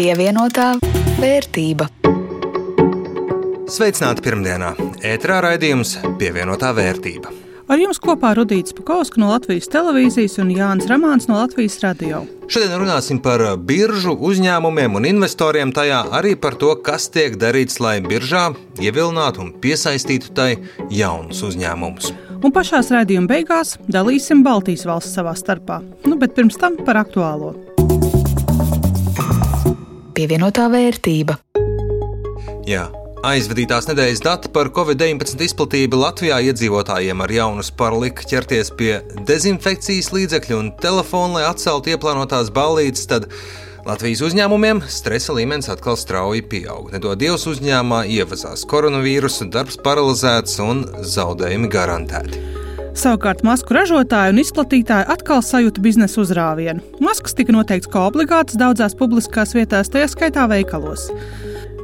Pievienotā vērtība. Sveicināti pirmdienā! Ētrā raidījums Pievienotā vērtība. Ar jums kopā Rudīts Pakauska no Latvijas televīzijas un Jānis Ramāns no Latvijas radio. Šodien runāsim par biržu uzņēmumiem un investoriem, tajā arī par to, kas tiek darīts, lai biržā ievilinātu un piesaistītu tai jaunus uzņēmumus. Un pašā raidījuma beigās dalīsim Baltijas valsts savā starpā. Nu, bet pirms tam par aktuālo. Pievienotā vērtība. Jā, Aizvadītās nedēļas dati par covid-19 izplatību Latvijā iedzīvotājiem ar jaunu sparu lika ķerties pie dezinfekcijas līdzekļu un telefona, lai atceltu ieplānotās ballītes. Tad Latvijas uzņēmumiem stresa līmenis atkal strauji pieaug. Nedod Dievs uzņēmumā ievazās koronavīrusu, darbs paralizēts un zaudējumi garantēti. Savukārt masku ražotāji un izplatītāji atkal sajūta biznesa uzrāvienu. Maskas tika noteikts kā obligātas daudzās publiskās vietās, tajā skaitā veikalos.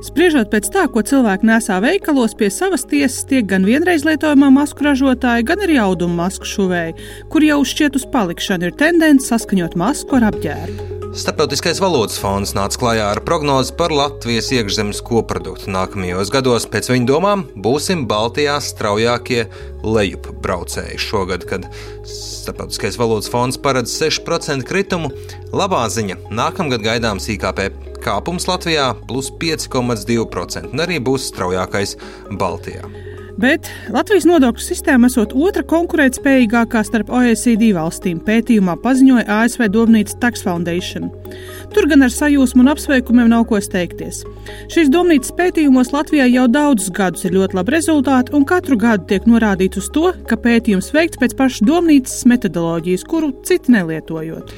Spriežot pēc tā, ko cilvēki nesā veikalos, pie savas tiesas tiek gan vienreiz lietojamā masku ražotāja, gan arī auduma masku šuvēji, kur jau šķiet uz palikšanu ir tendence saskaņot masku ar apģērbu. Startautiskais valūtas fonds nāca klajā ar prognozi par Latvijas iekšzemes koproduktu nākamajos gados. Pēc viņa domām būsim Baltijā straujākie lejupbraucēji šogad, kad Startautiskais valūtas fonds paredz 6% kritumu. Labā ziņa - nākamgad gaidāms IKP kāpums Latvijā plus 5,2% un arī būs straujākais Baltijā. Bet Latvijas nodokļu sistēma esot otra konkurētspējīgākā starp OECD valstīm, pētījumā paziņoja ASV Domnīcas Tax Foundation. Tur gan ar sajūsmu un apsveikumiem nav ko steigties. Šīs domnīcas pētījumos Latvijai jau daudzus gadus ir ļoti labi rezultāti, un katru gadu tiek norādīts uz to, ka pētījums veikts pēc pašas domnīcas metodoloģijas, kuru citi nelietojot.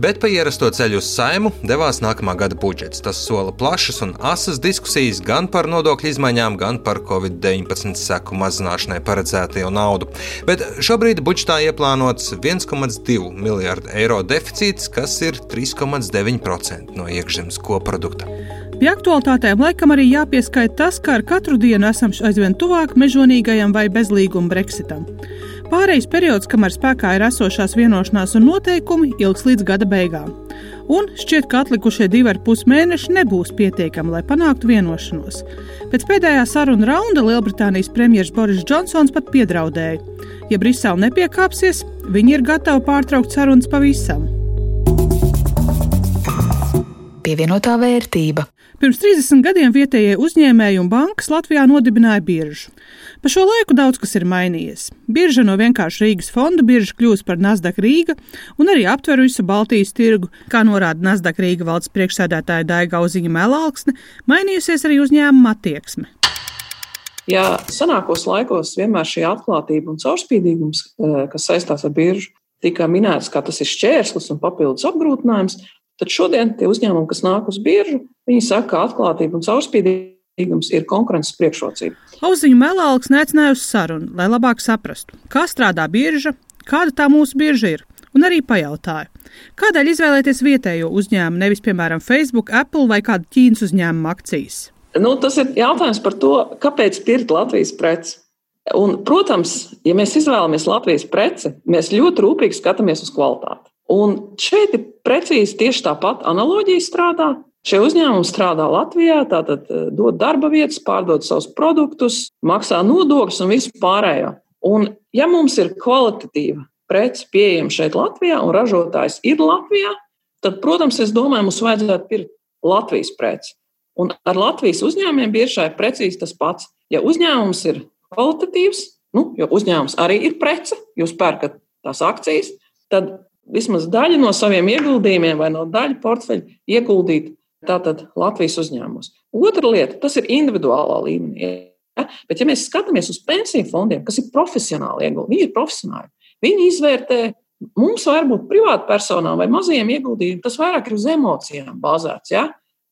Bet pa ierasto ceļu uz saimu devās nākamā gada budžets. Tas sola plašas un asas diskusijas gan par nodokļu izmaiņām, gan par Covid-19 seku mazināšanai paredzēto naudu. Bet šobrīd budžetā ieplānots 1,2 miljardu eiro deficīts, kas ir 3,9% no iekšzemes koprodukta. Pie aktualitātēm laikam arī jāpieskaita tas, ka ar katru dienu esam aizvien tuvāk mežonīgajam vai bezlīguma Brexitam. Pārējais periods, kamēr spēkā ir esošās vienošanās un noteikumi, ilgs līdz gada beigām. Un šķiet, ka atlikušie divi ar pus mēneši nebūs pietiekami, lai panāktu vienošanos. Pēc pēdējā saruna raunda Lielbritānijas premjerministrs Boris Džonsons pat piedraudēja: ja Brisele nepiekāpsies, viņi ir gatavi pārtraukt sarunas pavisam. Pievienotā vērtība. Pirms 30 gadiem vietējie uzņēmēji un bankas Latvijā nodibināja biržu. Pa šo laiku daudz kas ir mainījies. Birža no vienkārši Rīgas fonda birža kļūst par Nasdaq Rīga un arī aptver visu Baltijas tirgu, kā norāda Nasdaq Rīga valdes priekšsēdētāja Daiga Uziņa Melāksne, mainījusies arī uzņēmuma attieksme. Ja senākos laikos vienmēr šī atklātība un caurspīdīgums, eh, kas saistās ar biržu, tika minēts, kā tas ir šķērslis un papildus apgrūtinājums, tad šodien tie uzņēmumi, kas nāk uz biržu, viņi saka, ka atklātība un caurspīdīgums līgums ir konkurences priekšrocība. Auziņu melāls neicināja uz sarunu, lai labāk saprastu, kā strādā birža, kāda tā mūsu birža ir, un arī pajautāja, kādēļ izvēlēties vietējo uzņēmumu, nevis, piemēram, Facebook, Apple vai kādu Ķīnas uzņēmumu akcijas. Nu, tas ir jautājums par to, kāpēc pirkt Latvijas preci. Un, protams, ja mēs izvēlamies Latvijas preci, mēs ļoti rūpīgi skatāmies uz kvalitāti. Un šeit ir precīzi tieši tāpat analoģija strādā. Šie uzņēmumi strādā Latvijā, tātad eh, dod darba vietas, pārdod savus produktus, maksā nodokļus un visu pārējo. Un, ja mums ir kvalitatīva prece pieejama šeit Latvijā un ražotājs ir Latvijā, tad, protams, es domāju, mums vajadzētu pirkt Latvijas preci. Un ar Latvijas uzņēmumiem bieži ir precīzi tas pats. Ja uzņēmums ir kvalitatīvs, nu, jo uzņēmums arī ir prece, jūs pērkat tās akcijas, tad vismaz daļa no saviem ieguldījumiem vai no daļa portfeļa ieguldīt Tātad Latvijas uzņēmumos. Otra lieta, tas ir individuālā līmenī. Ja? Bet, ja mēs skatāmies uz pensiju fondiem, kas ir profesionāli ieguldījumi, viņi ir profesionāli. Viņi izvērtē, mums varbūt privātpersonām vai mazajiem ieguldījumiem, tas vairāk ir uz emocijām bāzēts. Ja?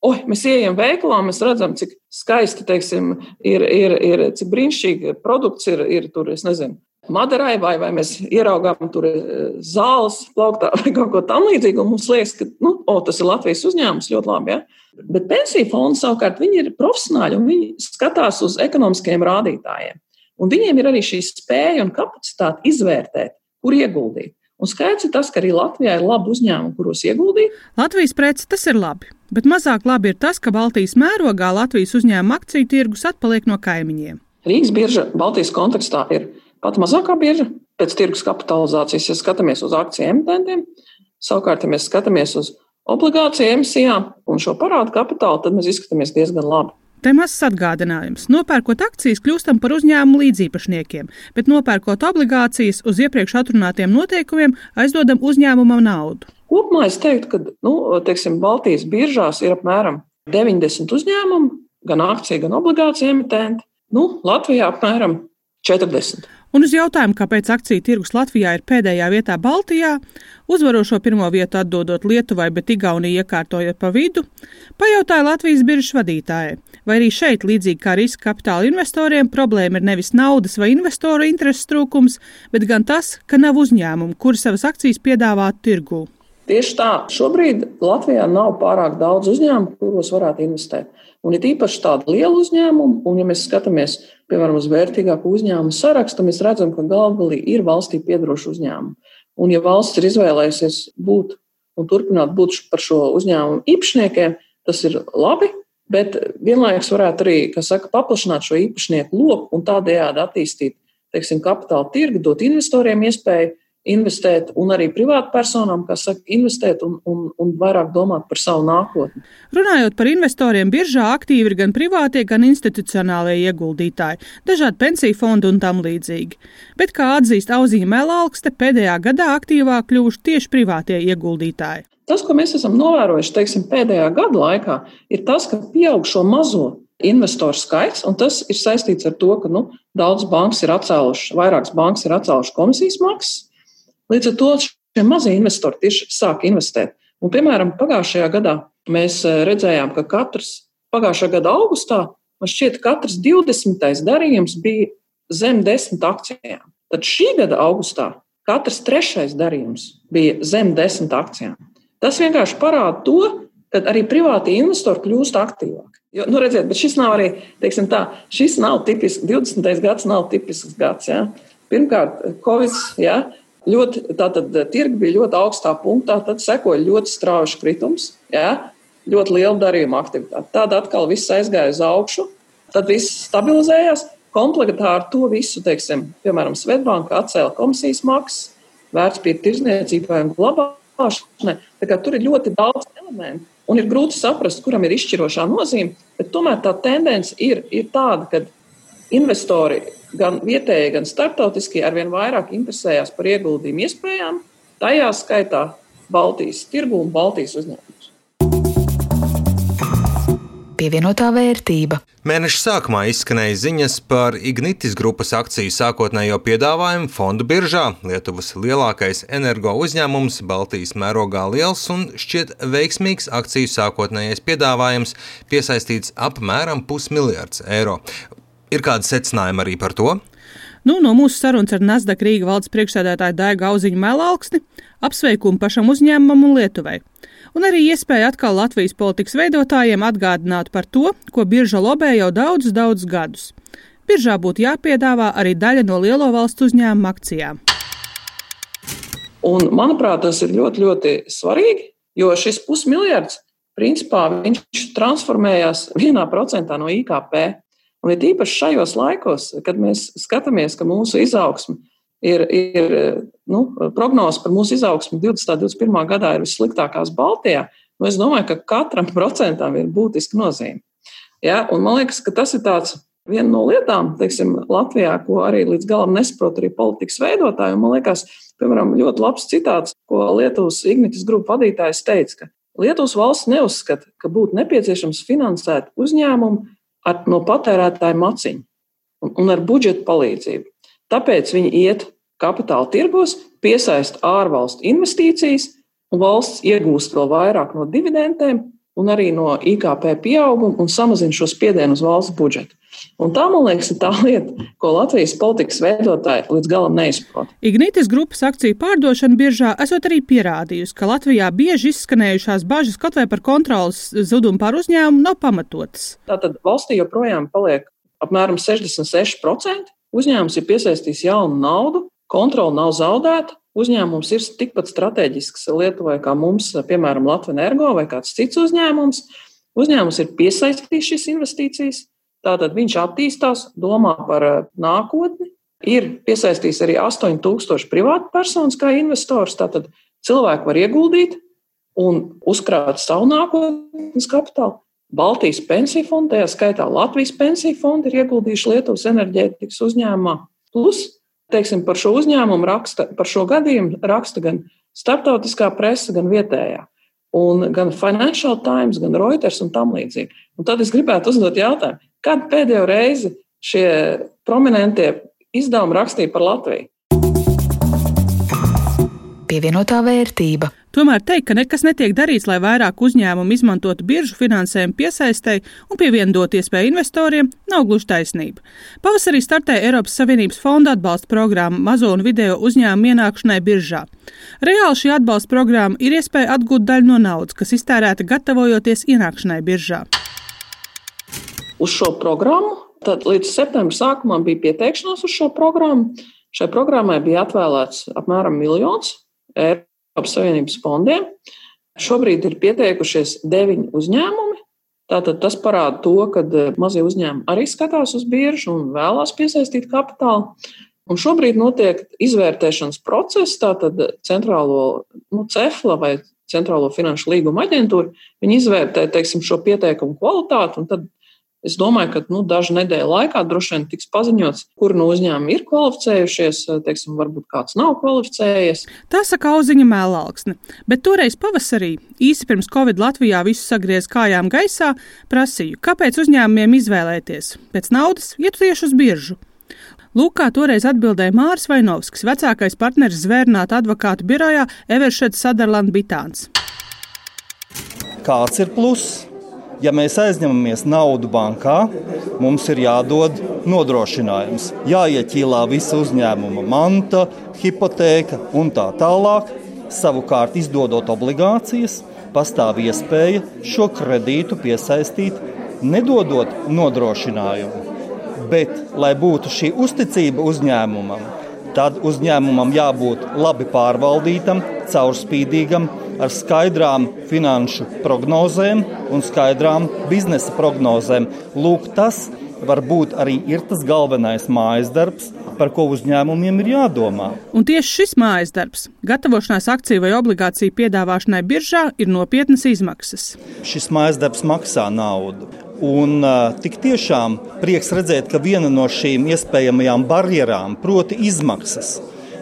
Oi, mēs ejam veikalā, mēs redzam, cik skaisti teiksim, ir, ir, ir, cik brīnišķīgi produkts ir, ir tur, es nezinu, Madarai, vai, vai mēs ieraugām tur eh, zāles plauktā vai kaut ko tamlīdzīgu, mums liekas, ka nu, o, tas ir Latvijas uzņēmums ļoti labi. Ja? Bet pensiju fondi savukārt ir profesionāļi un viņi skatās uz ekonomiskiem rādītājiem. Un viņiem ir arī šī spēja un kapacitāte izvērtēt, kur ieguldīt. Un skaidrs ir tas, ka arī Latvijā ir labi uzņēmumi, kuros ieguldīt. Latvijas preci tas ir labi, bet mazāk labi ir tas, ka Baltijas mērogā Latvijas uzņēmuma akciju tirgus atpaliek no kaimiņiem. Rīgas birža Baltijas kontekstā ir pat mazākā birža pēc tirgus kapitalizācijas, ja skatāmies uz akciju emitentiem. Savukārt, ja mēs skatāmies uz obligāciju emisijām un šo parādu kapitālu, tad mēs izskatāmies diezgan labi. Te mazs atgādinājums. Nopērkot akcijas, kļūstam par uzņēmumu līdzīpašniekiem, bet nopērkot obligācijas uz iepriekš atrunātiem noteikumiem, aizdodam uzņēmumam naudu. Kopumā es teiktu, ka nu, teiksim, Baltijas biržās ir apmēram 90 uzņēmumu, gan akciju, gan obligāciju emitenti. Nu, Latvijā apmēram 40. Un uz jautājumu, kāpēc akciju tirgus Latvijā ir pēdējā vietā Baltijā, uzvarošo pirmo vietu atdodot Lietuvai, bet Igaunija iekārtojot pa vidu, pajautāja Latvijas biržas vadītājai, vai arī šeit, līdzīgi kā riska kapitāla investoriem, problēma ir nevis naudas vai investoru interesu trūkums, bet gan tas, ka nav uzņēmumu, kuri savas akcijas piedāvātu tirgū. Tieši tā, šobrīd Latvijā nav pārāk daudz uzņēmumu, kuros varētu investēt. Un ir īpaši tādi lieli uzņēmumi, un, ja mēs skatāmies, piemēram, uz vērtīgāku uzņēmumu sarakstu, mēs redzam, ka galvgalī ir valstī piedaroši uzņēmumi. Un, ja valsts ir izvēlējusies būt un turpināt būt par šo uzņēmumu īpašniekiem, tas ir labi, bet vienlaikus varētu arī, kā saka, paplašināt šo īpašnieku loku un tādējādi attīstīt, teiksim, kapitāla tirgu, dot investoriem iespēju investēt, un arī privātpersonām, kas saka, investēt un, un, un vairāk domāt par savu nākotni. Runājot par investoriem, biržā aktīvi ir gan privātie, gan institucionālie ieguldītāji, dažādi pensiju fondi un tam līdzīgi. Bet, kā atzīst Auzīna Melālkste, pēdējā gadā aktīvāk kļuvuši tieši privātie ieguldītāji. Tas, ko mēs esam novērojuši teiksim, pēdējā gada laikā, ir tas, ka pieaug šo mazo investoru skaits, un tas ir saistīts ar to, ka nu, daudz bankas ir atcēlušas, vairākas bankas ir atcēlušas komisijas maksas, Līdz ar to šie mazie investori tieši sāk investēt. Un, piemēram, pagājušajā gadā mēs eh, redzējām, ka katrs pagājušā gada augustā, man šķiet, katrs 20. darījums bija zem 10 akcijām. Tad šī gada augustā katrs trešais darījums bija zem 10 akcijām. Tas vienkārši parāda to, ka arī privāti investori kļūst aktīvāki. Jo, nu, redziet, bet šis nav arī, teiksim tā, šis nav tipisks, 20. gads nav tipisks gads. Ja? Pirmkārt, Covid, ja? Ļoti, tātad eh, tirgi bija ļoti augstā punktā, tad sekoja ļoti strauji kritums, jā, ļoti liela darījuma aktivitāte. Tad atkal viss aizgāja uz augšu, tad viss stabilizējās. Komplektā ar to visu, teiksim, piemēram, Svetbanka atcēla komisijas maksas, vērtspapīra tirzniecībai un glabāšanai. Tur ir ļoti daudz elementu. Un ir grūti saprast, kuram ir izšķirošā nozīme, tomēr tā tendence ir, ir tāda, ka investori gan vietējie, gan starptautiskie arvien vairāk interesējās par ieguldījumu iespējām, tajā skaitā Baltijas tirgu un Baltijas uzņēmumus. Pievienotā vērtība. Mēneša sākumā izskanēja ziņas par Ignitis grupas akciju sākotnējo piedāvājumu fondu biržā. Lietuvas lielākais energo uzņēmums, Baltijas mērogā liels un šķiet veiksmīgs akciju sākotnējais piedāvājums, piesaistīts apmēram pusmiljards eiro. Ir kādi secinājumi arī par to? Nu, no mūsu sarunas ar Nasdaq Rīga valdes priekšsēdētāju Daigu Auziņu Melālksni apsveikumu pašam uzņēmumam un Lietuvai. Un arī iespēja atkal Latvijas politikas veidotājiem atgādināt par to, ko birža lobē jau daudzus, daudzus gadus. Biržā būtu jāpiedāvā arī daļa no lielo valstu uzņēmumu akcijām. Un, manuprāt, tas ir ļoti, ļoti svarīgi, jo šis pusmiljards principā transformējās vienā procentā no IKP. Un ir īpaši šajos laikos, kad mēs skatāmies, ka mūsu izaugsme ir, ir nu, prognoze par mūsu izaugsmu 20. un 21. gadā ir vissliktākās Baltijā, nu, es domāju, ka katram procentam ir būtiska nozīme. Ja? Un man liekas, ka tas ir viena no lietām, teiksim, Latvijā, ko arī līdz galam nesaprot arī politikas veidotāji. Man liekas, piemēram, ļoti labs citāts, ko Lietuvas Ignitis grupu vadītājs teica, ka Lietuvas valsts neuzskata, ka būtu nepieciešams finansēt uzņēmumu ar, no patērētāja maciņa un, un ar budžeta palīdzību. Tāpēc viņi iet kapitāla tirgos, piesaista ārvalstu investīcijas, un valsts iegūst vēl vairāk no dividendēm un arī no IKP pieauguma un samazina šo spiedienu uz valsts budžetu. Un tā, man liekas, ir tā lieta, ko Latvijas politikas veidotāji līdz galam neizprot. Ignitis grupas akciju pārdošana biržā esot arī pierādījusi, ka Latvijā bieži izskanējušās bažas kaut vai par kontrolas zudumu pār uzņēmumu nav pamatotas. Tātad valstī joprojām paliek apmēram 66%. Uzņēmums ir piesaistījis jaunu naudu, kontrola nav zaudēta, uzņēmums ir tikpat strateģisks Lietuvai kā mums, piemēram, Latvijas Energo vai kāds cits uzņēmums. Uzņēmums ir piesaistījis šīs investīcijas, tātad viņš attīstās, domā par eh, nākotni. Ir piesaistījis arī 8000 privātu personas kā investors. Tātad cilvēki var ieguldīt un uzkrāt savu nākotnes kapitālu. Baltijas pensiju fonda, tajā skaitā Latvijas pensiju fonda, ir ieguldījuši Lietuvas enerģētikas uzņēmumā. Plus teiksim, par šo uzņēmumu raksta, par šo gadījumu raksta gan starptautiskā presa, gan vietējā. Un gan Financial Times, gan Reuters un tam līdzīgi. Un tad es gribētu uzdot jautājumu, kad pēdējo reizi šie prominentie izdevumi rakstīja par Latviju? Pievienotā vērtība. Tomēr teikt, ka nekas netiek darīts, lai vairāk uzņēmumu izmantotu biržu finansējumu piesaistēji un pievienot iespēju investoriem, nav gluži taisnība. Pavasarī startēja Eiropas Savienības fonda atbalsta programma mazo un video uzņēmumu ienākšanai biržā. Reāli šī atbalsta programma ir iespēja atgūt daļu no naudas, kas iztērēta gatavojoties ienākšanai biržā. Uz šo programmu tad līdz septembra sākumam bija pieteikšanās uz šo programmu. Šai programmai bija atvēlēts apmēram miljons Eiropas Savienības fondiem. Šobrīd ir pieteikušies deviņi uzņēmumi. Tātad tas parāda to, ka eh, mazie uzņēmumi arī skatās uz biržu un vēlās piesaistīt kapitālu. Un šobrīd notiek izvērtēšanas process, tātad centrālo nu, CEFLA vai Centrālo finanšu līgumu aģentūru. Viņi izvērtē teiksim, šo pieteikumu kvalitāti, un tad Es domāju, ka nu, dažu nedēļu laikā droši vien tiks paziņots, kur no uzņēmumi ir kvalificējušies, teiksim, varbūt kāds nav kvalificējies. Tā saka Auziņa Mēlāksne, bet toreiz pavasarī, īsi pirms Covid Latvijā visu sagriez kājām gaisā, prasīju, kāpēc uzņēmumiem izvēlēties pēc naudas iet tieši uz biržu. Lūk, kā toreiz atbildēja Māris Vainovskis, vecākais partneris zvērnāta advokātu birojā Everšets Sadarland Bitāns. Kāds ir pluss? Ja mēs aizņemamies naudu bankā, mums ir jādod nodrošinājums. Jāieķīlā visa uzņēmuma manta, hipoteka un tā tālāk. Savukārt, izdodot obligācijas, pastāv iespēja šo kredītu piesaistīt, nedodot nodrošinājumu. Bet, lai būtu šī uzticība uzņēmumam, tad uzņēmumam jābūt labi pārvaldītam, caurspīdīgam, ar skaidrām finanšu prognozēm un skaidrām biznesa prognozēm. Lūk, tas varbūt arī ir tas galvenais mājas darbs, par ko uzņēmumiem ir jādomā. Un tieši šis mājas darbs, gatavošanās akciju vai obligāciju piedāvāšanai biržā, ir nopietnas izmaksas. Šis mājas darbs maksā naudu. Un tik tiešām prieks redzēt, ka viena no šīm iespējamajām barjerām, proti, izmaksas,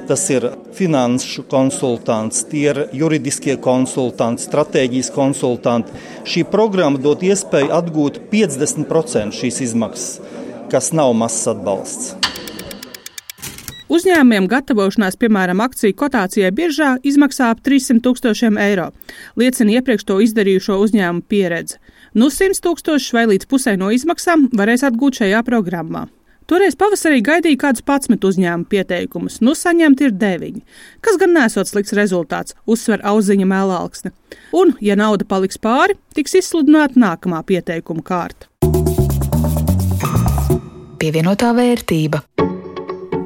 Tas ir finanšu konsultants, tie ir juridiskie konsultanti, stratēģijas konsultanti. Šī programma dod iespēju atgūt 50% šīs izmaksas, kas nav mazs atbalsts. Uzņēmumiem gatavošanās, piemēram, akciju kotācijai biržā, izmaksā ap 300 tūkstošiem eiro. Liecina iepriekš to izdarījušo uzņēmumu pieredze. Nu, 100 tūkstoši vai līdz pusē no izmaksām varēs atgūt šajā programmā. Toreiz pavasarī gaidīja kādus 11 uzņēmumu pieteikumus, nu saņemt ir 9, kas gan nesot slikts rezultāts, uzsver auziņa mēlāksne. Un, ja nauda paliks pāri, tiks izsludināta nākamā pieteikuma kārta. Pievienotā vērtība.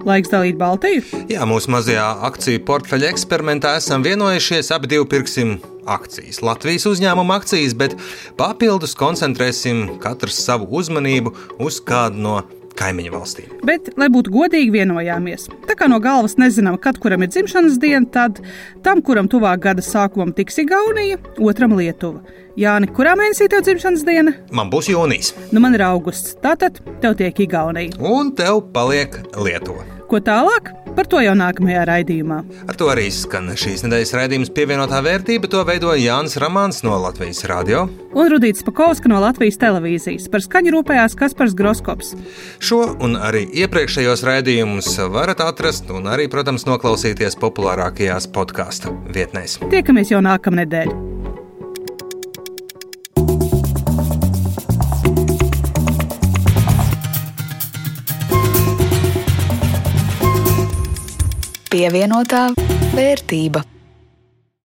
Laiks dalīt Baltiju? Jā, mūsu mazajā akciju portfeļa eksperimentā esam vienojušies, abi divi pirksim akcijas. Latvijas uzņēmuma akcijas, bet papildus koncentrēsim katrs savu uzmanību uz kādu no kaimiņu valstīm. Bet, lai būtu godīgi, vienojāmies. Tā kā no galvas nezinām, kad kuram ir dzimšanas diena, tad tam, kuram tuvāk gada sākumam tiks Igaunija, otram Lietuva. Jāni, kurā mēnesī tev dzimšanas diena? Man būs jūnijas. Nu, man ir augusts. Tātad tev tiek Igaunija. Un tev paliek Lietuva. Ko tālāk? Par to jau nākamajā raidījumā. Ar to arī skan šīs nedēļas raidījums pievienotā vērtība. To veidoja Jānis Ramāns no Latvijas radio. Un Rudīts Pakauska no Latvijas televīzijas. Par skaņu rūpējās Kaspars Groskops. Šo un arī iepriekšējos raidījumus varat atrast un arī, protams, noklausīties populārākajās podkāstu vietnēs. Tiekamies jau nākamnedēļ! Pievienotā vērtība.